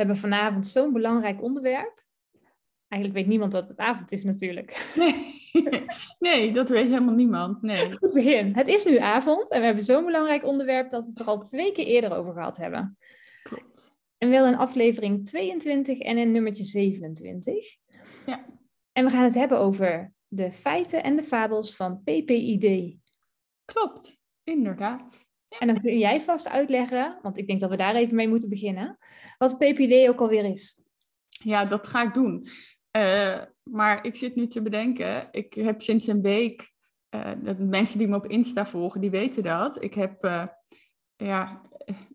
Hebben vanavond zo'n belangrijk onderwerp. Eigenlijk weet niemand dat het avond is natuurlijk. Nee, nee dat weet helemaal niemand. Nee. Goed begin. Het is nu avond en we hebben zo'n belangrijk onderwerp dat we het er al twee keer eerder over gehad hebben. Klopt. En wel in aflevering 22 en in nummertje 27. Ja. En we gaan het hebben over de feiten en de fabels van PPID. Klopt, inderdaad. En dan kun jij vast uitleggen, want ik denk dat we daar even mee moeten beginnen, wat PPD ook alweer is. Ja, dat ga ik doen. Uh, maar ik zit nu te bedenken, ik heb sinds een week, uh, de mensen die me op Insta volgen, die weten dat. Ik heb uh, ja,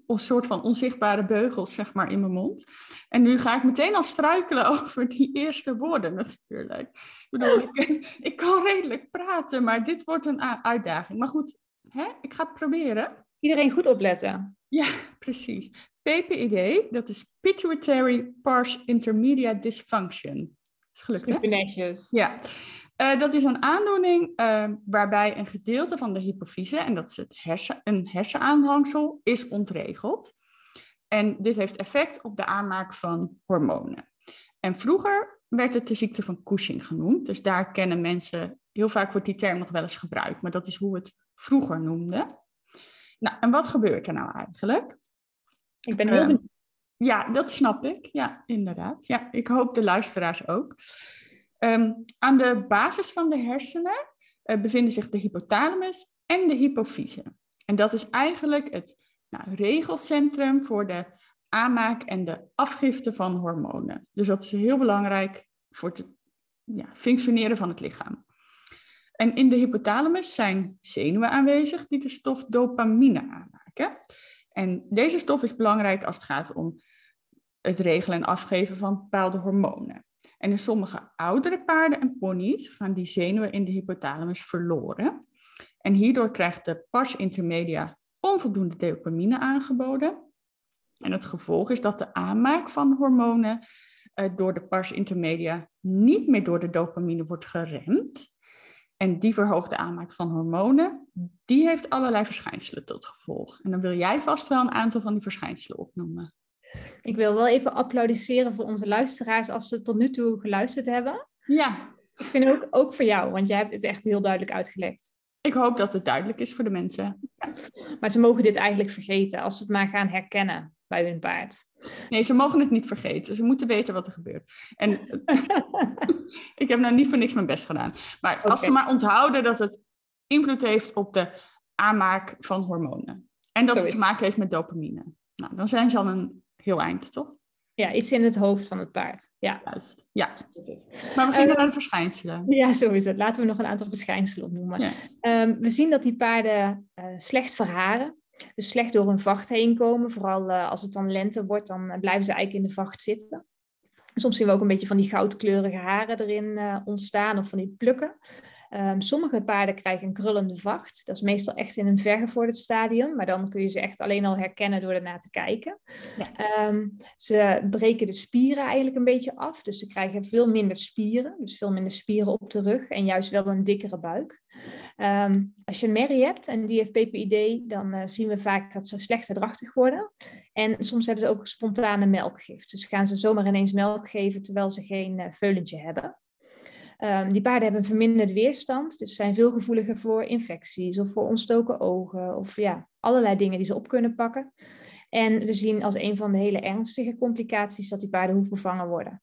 een soort van onzichtbare beugels, zeg maar, in mijn mond. En nu ga ik meteen al struikelen over die eerste woorden natuurlijk. Ik bedoel, ik, ik kan redelijk praten, maar dit wordt een uitdaging. Maar goed, hè, ik ga het proberen. Iedereen goed opletten. Ja, precies. PPID, dat is Pituitary Pars Intermedia Dysfunction. Gelukkig. Netjes. Ja. Uh, dat is een aandoening uh, waarbij een gedeelte van de hypofyse, en dat is het hersen, een hersenaanhangsel, is ontregeld. En dit heeft effect op de aanmaak van hormonen. En vroeger werd het de ziekte van Cushing genoemd. Dus daar kennen mensen, heel vaak wordt die term nog wel eens gebruikt, maar dat is hoe we het vroeger noemden. Nou, en wat gebeurt er nou eigenlijk? Ik ben heel uh, benieuwd. Ja, dat snap ik. Ja, inderdaad. Ja, ik hoop de luisteraars ook. Um, aan de basis van de hersenen uh, bevinden zich de hypothalamus en de hypofyse. En dat is eigenlijk het nou, regelcentrum voor de aanmaak en de afgifte van hormonen. Dus dat is heel belangrijk voor het ja, functioneren van het lichaam. En in de hypothalamus zijn zenuwen aanwezig die de stof dopamine aanmaken. En deze stof is belangrijk als het gaat om het regelen en afgeven van bepaalde hormonen. En in sommige oudere paarden en ponies gaan die zenuwen in de hypothalamus verloren. En hierdoor krijgt de pars intermedia onvoldoende dopamine aangeboden. En het gevolg is dat de aanmaak van hormonen uh, door de pars intermedia niet meer door de dopamine wordt geremd. En die verhoogde aanmaak van hormonen, die heeft allerlei verschijnselen tot gevolg. En dan wil jij vast wel een aantal van die verschijnselen opnoemen. Ik wil wel even applaudisseren voor onze luisteraars als ze tot nu toe geluisterd hebben. Ja. Ik vind ook, ook voor jou, want jij hebt het echt heel duidelijk uitgelegd. Ik hoop dat het duidelijk is voor de mensen. Ja. Maar ze mogen dit eigenlijk vergeten als ze het maar gaan herkennen bij hun paard. Nee, ze mogen het niet vergeten. Ze moeten weten wat er gebeurt. En ik heb nou niet voor niks mijn best gedaan. Maar okay. als ze maar onthouden dat het invloed heeft op de aanmaak van hormonen. En dat Sorry. het te maken heeft met dopamine. Nou, dan zijn ze al een heel eind, toch? Ja, iets in het hoofd van het paard. Ja. Juist. Ja. Maar we beginnen uh, naar de verschijnselen. Ja, sowieso. Laten we nog een aantal verschijnselen opnoemen. Ja. Um, we zien dat die paarden uh, slecht verharen. Dus slecht door hun vacht heen komen. Vooral uh, als het dan lente wordt, dan blijven ze eigenlijk in de vacht zitten. Soms zien we ook een beetje van die goudkleurige haren erin ontstaan of van die plukken. Um, sommige paarden krijgen een krullende vacht. Dat is meestal echt in een vergevorderd stadium, maar dan kun je ze echt alleen al herkennen door ernaar te kijken. Ja. Um, ze breken de spieren eigenlijk een beetje af, dus ze krijgen veel minder spieren, dus veel minder spieren op de rug en juist wel een dikkere buik. Um, als je een merrie hebt en die heeft PPID, dan uh, zien we vaak dat ze slechter drachtig worden. En soms hebben ze ook spontane melkgift. Dus gaan ze zomaar ineens melk geven terwijl ze geen uh, veulentje hebben. Um, die paarden hebben een verminderde weerstand, dus zijn veel gevoeliger voor infecties of voor ontstoken ogen of ja, allerlei dingen die ze op kunnen pakken. En we zien als een van de hele ernstige complicaties dat die paarden hoefbevangen worden.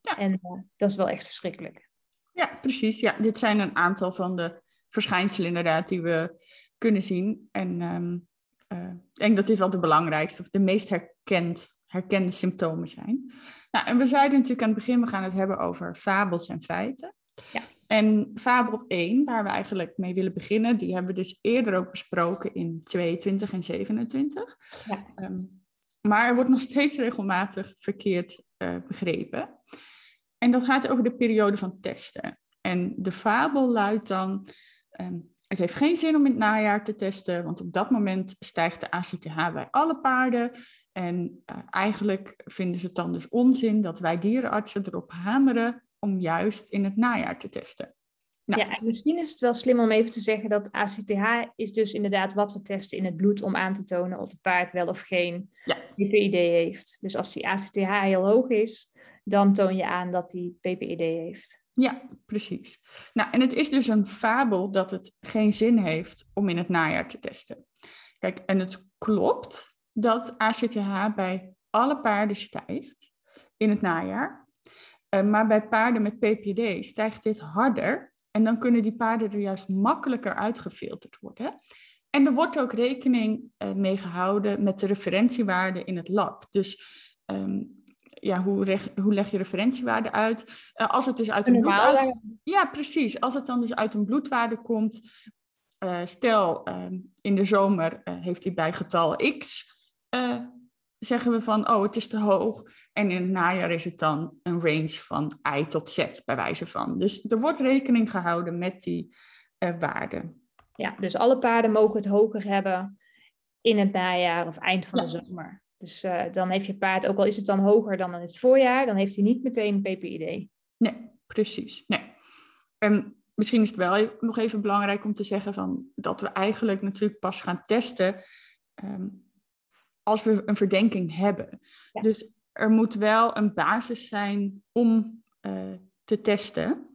Ja. En uh, dat is wel echt verschrikkelijk. Ja, precies. Ja, dit zijn een aantal van de verschijnselen inderdaad die we kunnen zien. En um, uh, ik denk dat dit wel de belangrijkste of de meest herkend, herkende symptomen zijn. Nou, en we zeiden natuurlijk aan het begin, we gaan het hebben over fabels en feiten. Ja. En fabel 1, waar we eigenlijk mee willen beginnen, die hebben we dus eerder ook besproken in 22 en 27. Ja. Ehm, maar er wordt nog steeds regelmatig verkeerd uh, begrepen. En dat gaat over de periode van testen. En de fabel luidt dan, ehm, het heeft geen zin om in het najaar te testen, want op dat moment stijgt de ACTH bij alle paarden. En uh, eigenlijk vinden ze het dan dus onzin dat wij dierenartsen erop hameren om juist in het najaar te testen. Nou. Ja, en misschien is het wel slim om even te zeggen dat ACTH is dus inderdaad wat we testen in het bloed om aan te tonen of het paard wel of geen ja. PPID heeft. Dus als die ACTH heel hoog is, dan toon je aan dat hij PPID heeft. Ja, precies. Nou, en het is dus een fabel dat het geen zin heeft om in het najaar te testen. Kijk, en het klopt dat ACTH bij alle paarden stijgt in het najaar. Uh, maar bij paarden met PPD stijgt dit harder. En dan kunnen die paarden er juist makkelijker uitgefilterd worden. En er wordt ook rekening uh, mee gehouden met de referentiewaarden in het lab. Dus um, ja, hoe, hoe leg je referentiewaarde uit? Uh, als het dus uit een bloedwaarde... Ja, precies. Als het dan dus uit een bloedwaarde komt... Uh, stel, uh, in de zomer heeft hij bij getal x... zeggen we van, oh, het is te hoog. En in het najaar is het dan een range van i tot z, bij wijze van. Dus er wordt rekening gehouden met die waarden. Ja, dus alle paarden mogen het hoger hebben in het najaar of eind van de zomer. Dus uh, dan heeft je paard, ook al is het dan hoger dan in het voorjaar, dan heeft hij niet meteen een PPID. Nee, precies. Nee. En misschien is het wel nog even belangrijk om te zeggen van, dat we eigenlijk natuurlijk pas gaan testen um, als we een verdenking hebben. Dus er moet wel een basis zijn om uh, te testen.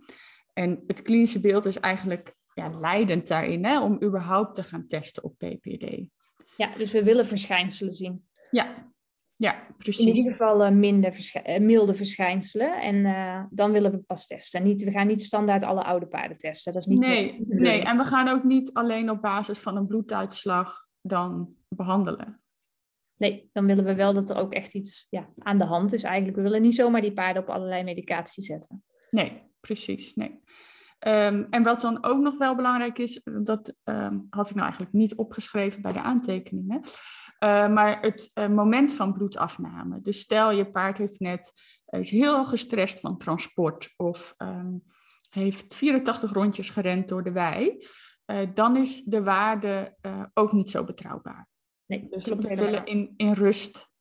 En het klinische beeld is eigenlijk ja, leidend daarin, hè, om überhaupt te gaan testen op PPD. Ja, dus we willen verschijnselen zien. Ja, ja, precies. In ieder geval uh, minder uh, milde verschijnselen. En uh, dan willen we pas testen. Niet, we gaan niet standaard alle oude paarden testen. Dat is niet nee, nee, en we gaan ook niet alleen op basis van een bloeduitslag dan behandelen. Nee, dan willen we wel dat er ook echt iets ja, aan de hand is eigenlijk. We willen niet zomaar die paarden op allerlei medicatie zetten. Nee, precies. Nee. Um, en wat dan ook nog wel belangrijk is, dat um, had ik nou eigenlijk niet opgeschreven bij de aantekeningen. Uh, maar het uh, moment van bloedafname. Dus stel je paard heeft net uh, is heel gestrest van transport of um, heeft 84 rondjes gerend door de wei, dan is de waarde ook niet zo betrouwbaar. Nee, dus we willen in, in rust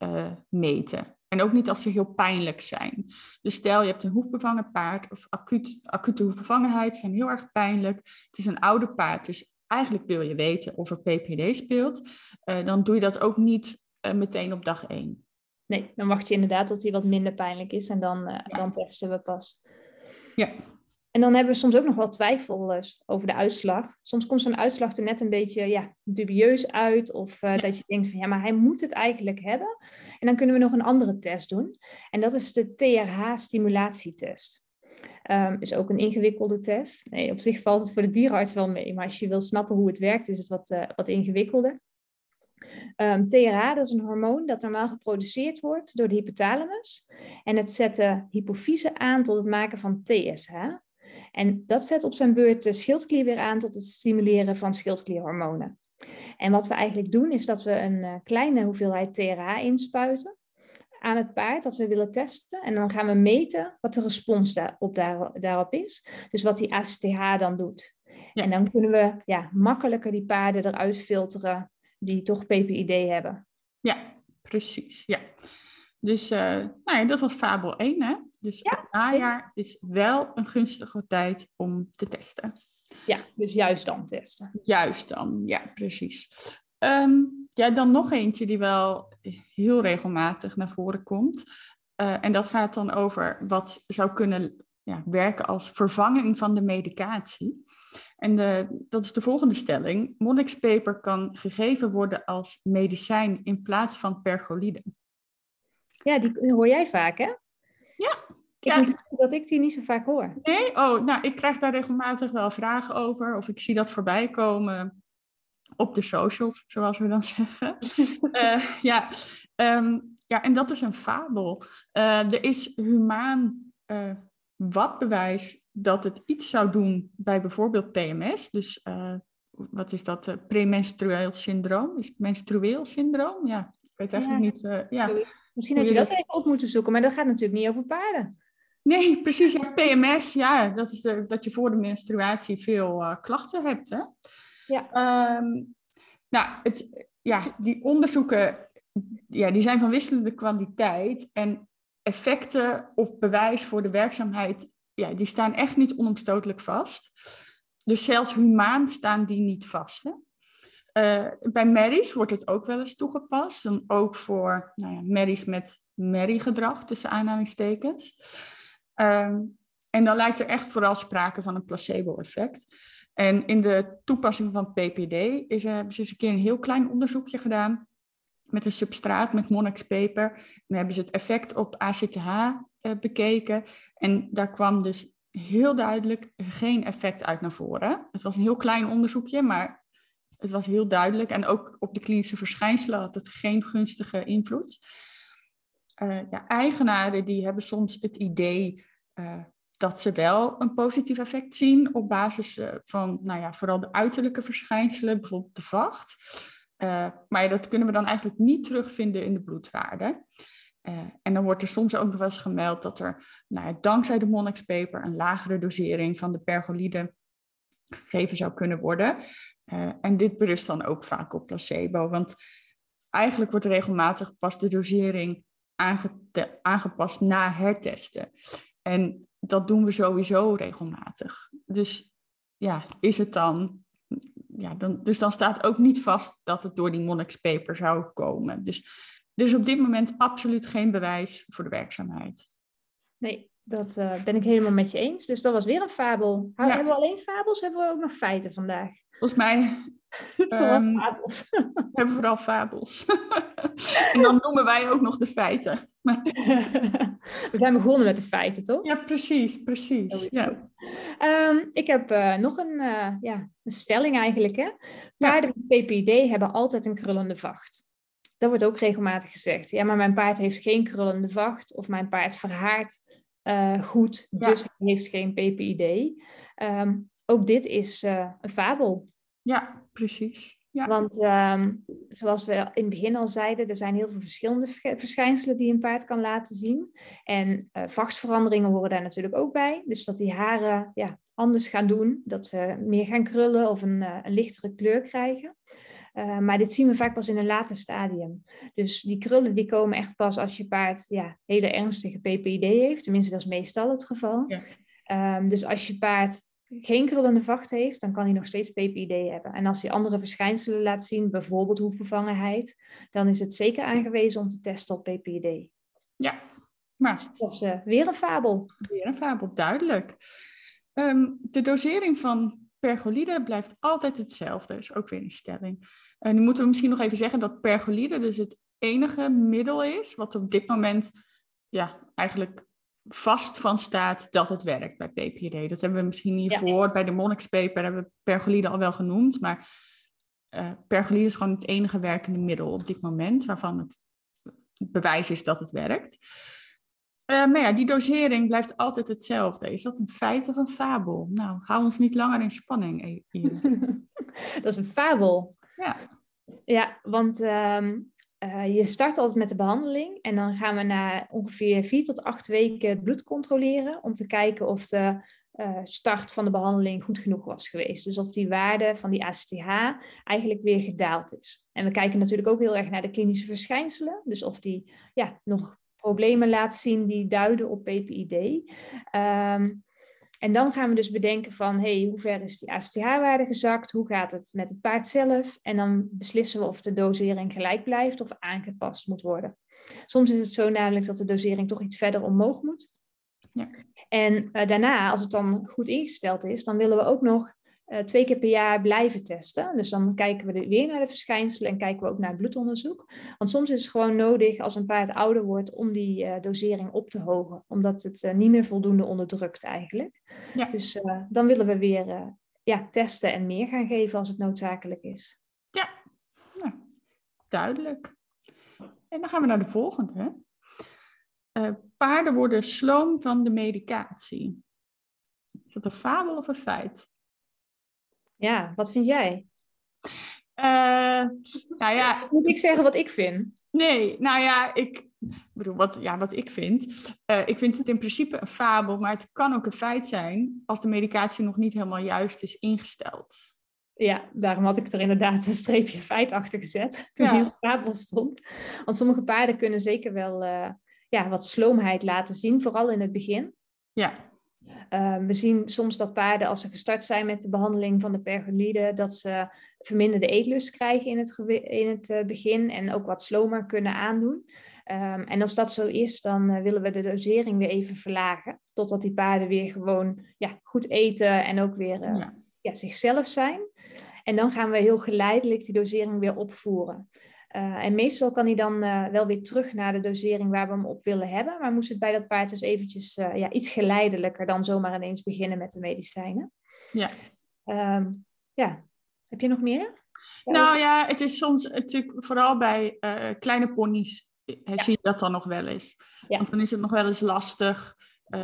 meten. En ook niet als ze heel pijnlijk zijn. Dus stel je hebt een hoefbevangen paard of acuut, acute hoefbevangenheid, zijn heel erg pijnlijk. Het is een oude paard, dus eigenlijk wil je weten of er PPD speelt. Uh, dan doe je dat ook niet uh, meteen op dag één. Nee, dan wacht je inderdaad tot hij wat minder pijnlijk is en dan, ja. dan testen we pas. Ja. En dan hebben we soms ook nog wel twijfel over de uitslag. Soms komt zo'n uitslag er net een beetje ja, dubieus uit. Of uh, dat je denkt van ja, maar hij moet het eigenlijk hebben. En dan kunnen we nog een andere test doen. En dat is de TRH-stimulatietest. Um, is ook een ingewikkelde test. Nee, op zich valt het voor de dierenarts wel mee. Maar als je wil snappen hoe het werkt, is het wat, uh, wat ingewikkelder. Um, ehm, TRH, dat is een hormoon dat normaal geproduceerd wordt door de hypothalamus. En het zet de hypofyse aan tot het maken van TSH. En dat zet op zijn beurt de schildklier weer aan tot het stimuleren van schildklierhormonen. En wat we eigenlijk doen is dat we een uh, kleine hoeveelheid TRH inspuiten aan het paard dat we willen testen. En dan gaan we meten wat de respons daarop, daar, daarop is. Dus wat die ACTH dan doet. En dan kunnen we ja, makkelijker die paarden eruit filteren die toch PPID hebben. Ja, precies. Ja. Dus uh, nou ja, dat was fabel 1. Hè? Dus ja, het najaar is wel een gunstige tijd om te testen. Ja, dus juist dan testen. Juist dan, ja, precies. Um, ja, dan nog eentje die wel heel regelmatig naar voren komt. Uh, en dat gaat dan over wat zou kunnen ja, werken als vervanging van de medicatie. En de, dat is de volgende stelling. Monnikspeper kan gegeven worden als medicijn in plaats van pergolide. Ja, die hoor jij vaak, hè? Ja. Ik ja. moet dat ik die niet zo vaak hoor. Nee? Oh, nou, ik krijg daar regelmatig wel vragen over. Of ik zie dat voorbij komen op de socials, zoals we dan zeggen. uh, ja, um, ja, en dat is een fabel. Uh, er is humaan uh, wat bewijs dat het iets zou doen bij bijvoorbeeld PMS. Dus wat is dat? Premenstrueel syndroom? Is het menstrueel syndroom? Ja, ik weet eigenlijk niet. Ja. Misschien had je dat even op moeten zoeken, maar dat gaat natuurlijk niet over paarden. Nee, precies. Ja, PMS, ja, dat is de, dat je voor de menstruatie veel klachten hebt. Hè? Ja. Um, nou, het, ja, die onderzoeken ja, die zijn van wisselende kwaliteit. En effecten of bewijs voor de werkzaamheid, ja, die staan echt niet onomstotelijk vast. Dus zelfs humaan staan die niet vast. Hè? Uh, bij merries wordt het ook wel eens toegepast. Dan ook voor nou ja, merries met merriegedrag, tussen aanhalingstekens. Uh, en dan lijkt er echt vooral sprake van een placebo-effect. En in de toepassing van PPD is er, hebben ze eens een keer een heel klein onderzoekje gedaan met een substraat met monnikspeper. Dan hebben ze het effect op ACTH eh, bekeken. En daar kwam dus heel duidelijk geen effect uit naar voren. Het was een heel klein onderzoekje, maar het was heel duidelijk. En ook op de klinische verschijnselen had het geen gunstige invloed. Uh, ja, eigenaren die hebben soms het idee uh, dat ze wel een positief effect zien op basis van nou ja, vooral de uiterlijke verschijnselen, bijvoorbeeld de vacht. Maar dat kunnen we dan eigenlijk niet terugvinden in de bloedwaarde. En dan wordt er soms ook nog wel eens gemeld dat er nou dankzij de monnikspeper een lagere dosering van de pergolide gegeven zou kunnen worden. En dit berust dan ook vaak op placebo, want eigenlijk wordt regelmatig pas de dosering aangepast na hertesten. En dat doen we sowieso regelmatig. Dus ja, is het dan ja, dan, dus dan staat ook niet vast dat het door die monnikspeper zou komen. Dus er is op dit moment absoluut geen bewijs voor de werkzaamheid. Nee, dat uh, ben ik helemaal met je eens. Dus dat was weer een fabel. Ja. Hebben we alleen fabels? Hebben we ook nog feiten vandaag? Volgens mij vooral um, fabels. hebben we vooral fabels. en dan noemen wij ook nog de feiten. we zijn begonnen met de feiten, toch? Ja, precies, precies. Ja. Um, ik heb uh, nog een, uh, ja, een stelling eigenlijk. Hè? Paarden met PPD hebben altijd een krullende vacht. Dat wordt ook regelmatig gezegd. Ja, maar mijn paard heeft geen krullende vacht of mijn paard verhaart uh, goed, dus hij heeft geen PPID. Um, ehm, ook dit is een fabel. Ja, precies. Ja. Want um, zoals we in het begin al zeiden, er zijn heel veel verschillende verschijnselen die een paard kan laten zien. En uh, vachtveranderingen horen daar natuurlijk ook bij. Dus dat die haren ja, anders gaan doen, dat ze meer gaan krullen of een, uh, een lichtere kleur krijgen. Uh, maar dit zien we vaak pas in een later stadium. Dus die krullen die komen echt pas als je paard ja, hele ernstige PPID heeft. Tenminste, dat is meestal het geval. Ja. Um, dus als je paard geen krullende vacht heeft, dan kan hij nog steeds PPID hebben. En als hij andere verschijnselen laat zien, bijvoorbeeld hoefbevangenheid, dan is het zeker aangewezen om te testen op PPID. Ja, maar dus dat is uh, weer een fabel. Weer een fabel, duidelijk. Um, de dosering van pergolide blijft altijd hetzelfde, is ook weer een stelling. En nu moeten we misschien nog even zeggen dat pergolide dus het enige middel is wat op dit moment ja, eigenlijk vast van staat dat het werkt bij PPD. Dat hebben we misschien hiervoor ja. bij de monnikspaper hebben we pergolide al wel genoemd, maar uh, pergolide is gewoon het enige werkende middel op dit moment waarvan het bewijs is dat het werkt. Uh, maar ja, die dosering blijft altijd hetzelfde. Is dat een feit of een fabel? Nou, hou ons niet langer in spanning. dat is een fabel. Ja. Ja, want um, uh, je start altijd met de behandeling en dan gaan we na ongeveer vier tot acht weken het bloed controleren om te kijken of de uh, start van de behandeling goed genoeg was geweest. Dus of die waarde van die ACTH eigenlijk weer gedaald is. En we kijken natuurlijk ook heel erg naar de klinische verschijnselen, dus of die ja, nog problemen laat zien die duiden op PPID. Ehm, en dan gaan we dus bedenken van, hey, hoe ver is die ASTH-waarde gezakt? Hoe gaat het met het paard zelf? En dan beslissen we of de dosering gelijk blijft of aangepast moet worden. Soms is het zo namelijk dat de dosering toch iets verder omhoog moet. Ja. En uh, daarna, als het dan goed ingesteld is, dan willen we ook nog uh, twee keer per jaar blijven testen. Dus dan kijken we weer naar de verschijnselen en kijken we ook naar het bloedonderzoek. Want soms is het gewoon nodig als een paard ouder wordt om die uh, dosering op te hogen, omdat het uh, niet meer voldoende onderdrukt eigenlijk. Ja. Dus dan willen we weer ja, testen en meer gaan geven als het noodzakelijk is. Ja, nou, duidelijk. En dan gaan we naar de volgende. paarden worden sloom van de medicatie. Is dat een fabel of een feit? Ja, wat vind jij? Uh, nou ja. Moet ik zeggen wat ik vind? Nee, nou ja, ik bedoel, wat, ja, wat ik vind. Uh, ik vind het in principe een fabel, maar het kan ook een feit zijn als de medicatie nog niet helemaal juist is ingesteld. Ja, daarom had ik er inderdaad een streepje feit achter gezet toen ja. in fabel stond. Want sommige paarden kunnen zeker wel uh, ja, wat sloomheid laten zien, vooral in het begin. Ja. Ehm, we zien soms dat paarden, als ze gestart zijn met de behandeling van de pergolide, dat ze verminderde eetlust krijgen in het, in het uh, begin en ook wat slomer kunnen aandoen. Um, en als dat zo is, dan uh, willen we de dosering weer even verlagen, totdat die paarden weer gewoon ja, goed eten en ook weer ja. Ja, zichzelf zijn. En dan gaan we heel geleidelijk die dosering weer opvoeren. Uh, en meestal kan hij dan uh, wel weer terug naar de dosering waar we hem op willen hebben. Maar moest het bij dat paard dus eventjes uh, ja, iets geleidelijker dan zomaar ineens beginnen met de medicijnen. Ja. Um, ja. Heb je nog meer? Nou ja, het is soms natuurlijk vooral bij kleine ponies ja. zie je dat dan nog wel eens. Ja. Want dan is het nog wel eens lastig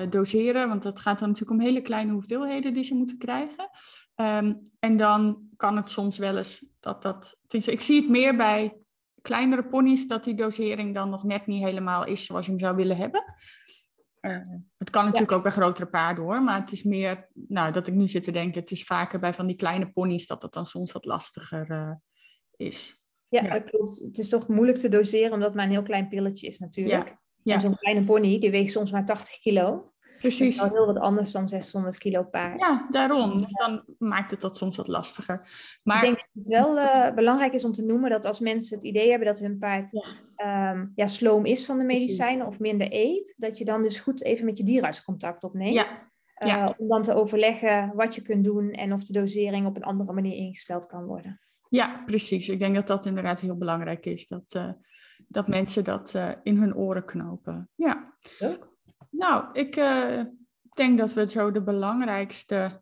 doseren, want het gaat dan natuurlijk om hele kleine hoeveelheden die ze moeten krijgen. Um, en dan kan het soms wel eens dat dat. Ik zie het meer bij kleinere ponies dat die dosering dan nog net niet helemaal is zoals je hem zou willen hebben. Uh, het kan natuurlijk ook bij grotere paarden hoor, maar het is meer, nou dat ik nu zit te denken, het is vaker bij van die kleine ponies dat het dan soms wat lastiger uh, is. Ja, ja, dat klopt. Het is toch moeilijk te doseren omdat het maar een heel klein pilletje is natuurlijk. Ja. Ja. En zo'n kleine pony, die weegt soms maar 80 kilo. Precies. Dat is heel wat anders dan 600 kilo paard. Ja, daarom. Dus dan maakt het dat soms wat lastiger. Maar... Ik denk dat het wel uh, belangrijk is om te noemen dat als mensen het idee hebben dat hun paard ja. Um, ja sloom is van de medicijnen of minder eet, dat je dan dus goed even met je dierarts contact opneemt. Ja. Uh, ja. Om dan te overleggen wat je kunt doen en of de dosering op een andere manier ingesteld kan worden. Ja, precies. Ik denk dat dat inderdaad heel belangrijk is. Dat, uh, dat mensen dat in hun oren knopen. Ja. Leuk. Nou, ik uh, denk dat we zo de belangrijkste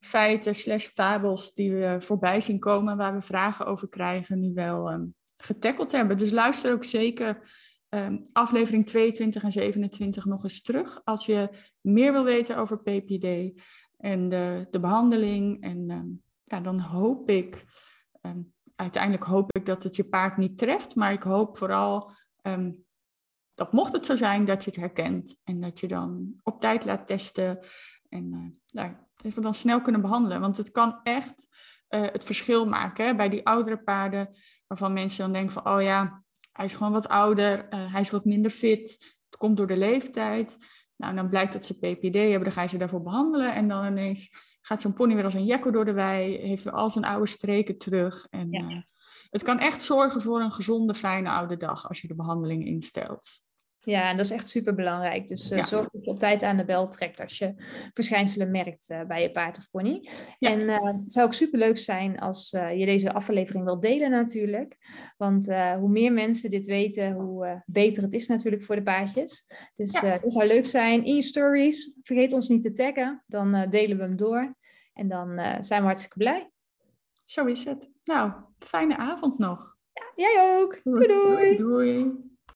feiten slash fabels die we voorbij zien komen, waar we vragen over krijgen, nu wel um, getackeld hebben. Dus luister ook zeker um, aflevering 22 en 27 nog eens terug als je meer wil weten over PPD en de, de behandeling. En um, ja, dan hoop ik, uiteindelijk hoop ik dat het je paard niet treft, maar ik hoop vooral dat mocht het zo zijn dat je het herkent en dat je dan op tijd laat testen en uh, nou, dat we dan snel kunnen behandelen. Want het kan echt uh, het verschil maken hè? bij die oudere paarden, waarvan mensen dan denken van, oh ja, hij is gewoon wat ouder, uh, hij is wat minder fit, het komt door de leeftijd. Nou, dan blijkt dat ze PPD hebben, dan ga je ze daarvoor behandelen en dan ineens gaat zo'n pony weer als een jekko door de wei, heeft weer al zijn oude streken terug. En ja. het kan echt zorgen voor een gezonde, fijne oude dag als je de behandeling instelt. Ja, en dat is echt super belangrijk. Dus uh, zorg dat je op tijd aan de bel trekt als je verschijnselen merkt uh, bij je paard of pony. Ja. En uh, het zou ook super leuk zijn als je deze aflevering wilt delen natuurlijk. Want hoe meer mensen dit weten, hoe beter het is natuurlijk voor de paardjes. Dus ja. het zou leuk zijn in je stories. Vergeet ons niet te taggen, dan delen we hem door. En dan zijn we hartstikke blij. Zo is het. Nou, fijne avond nog. Ja, jij ook. Doei doei. doei.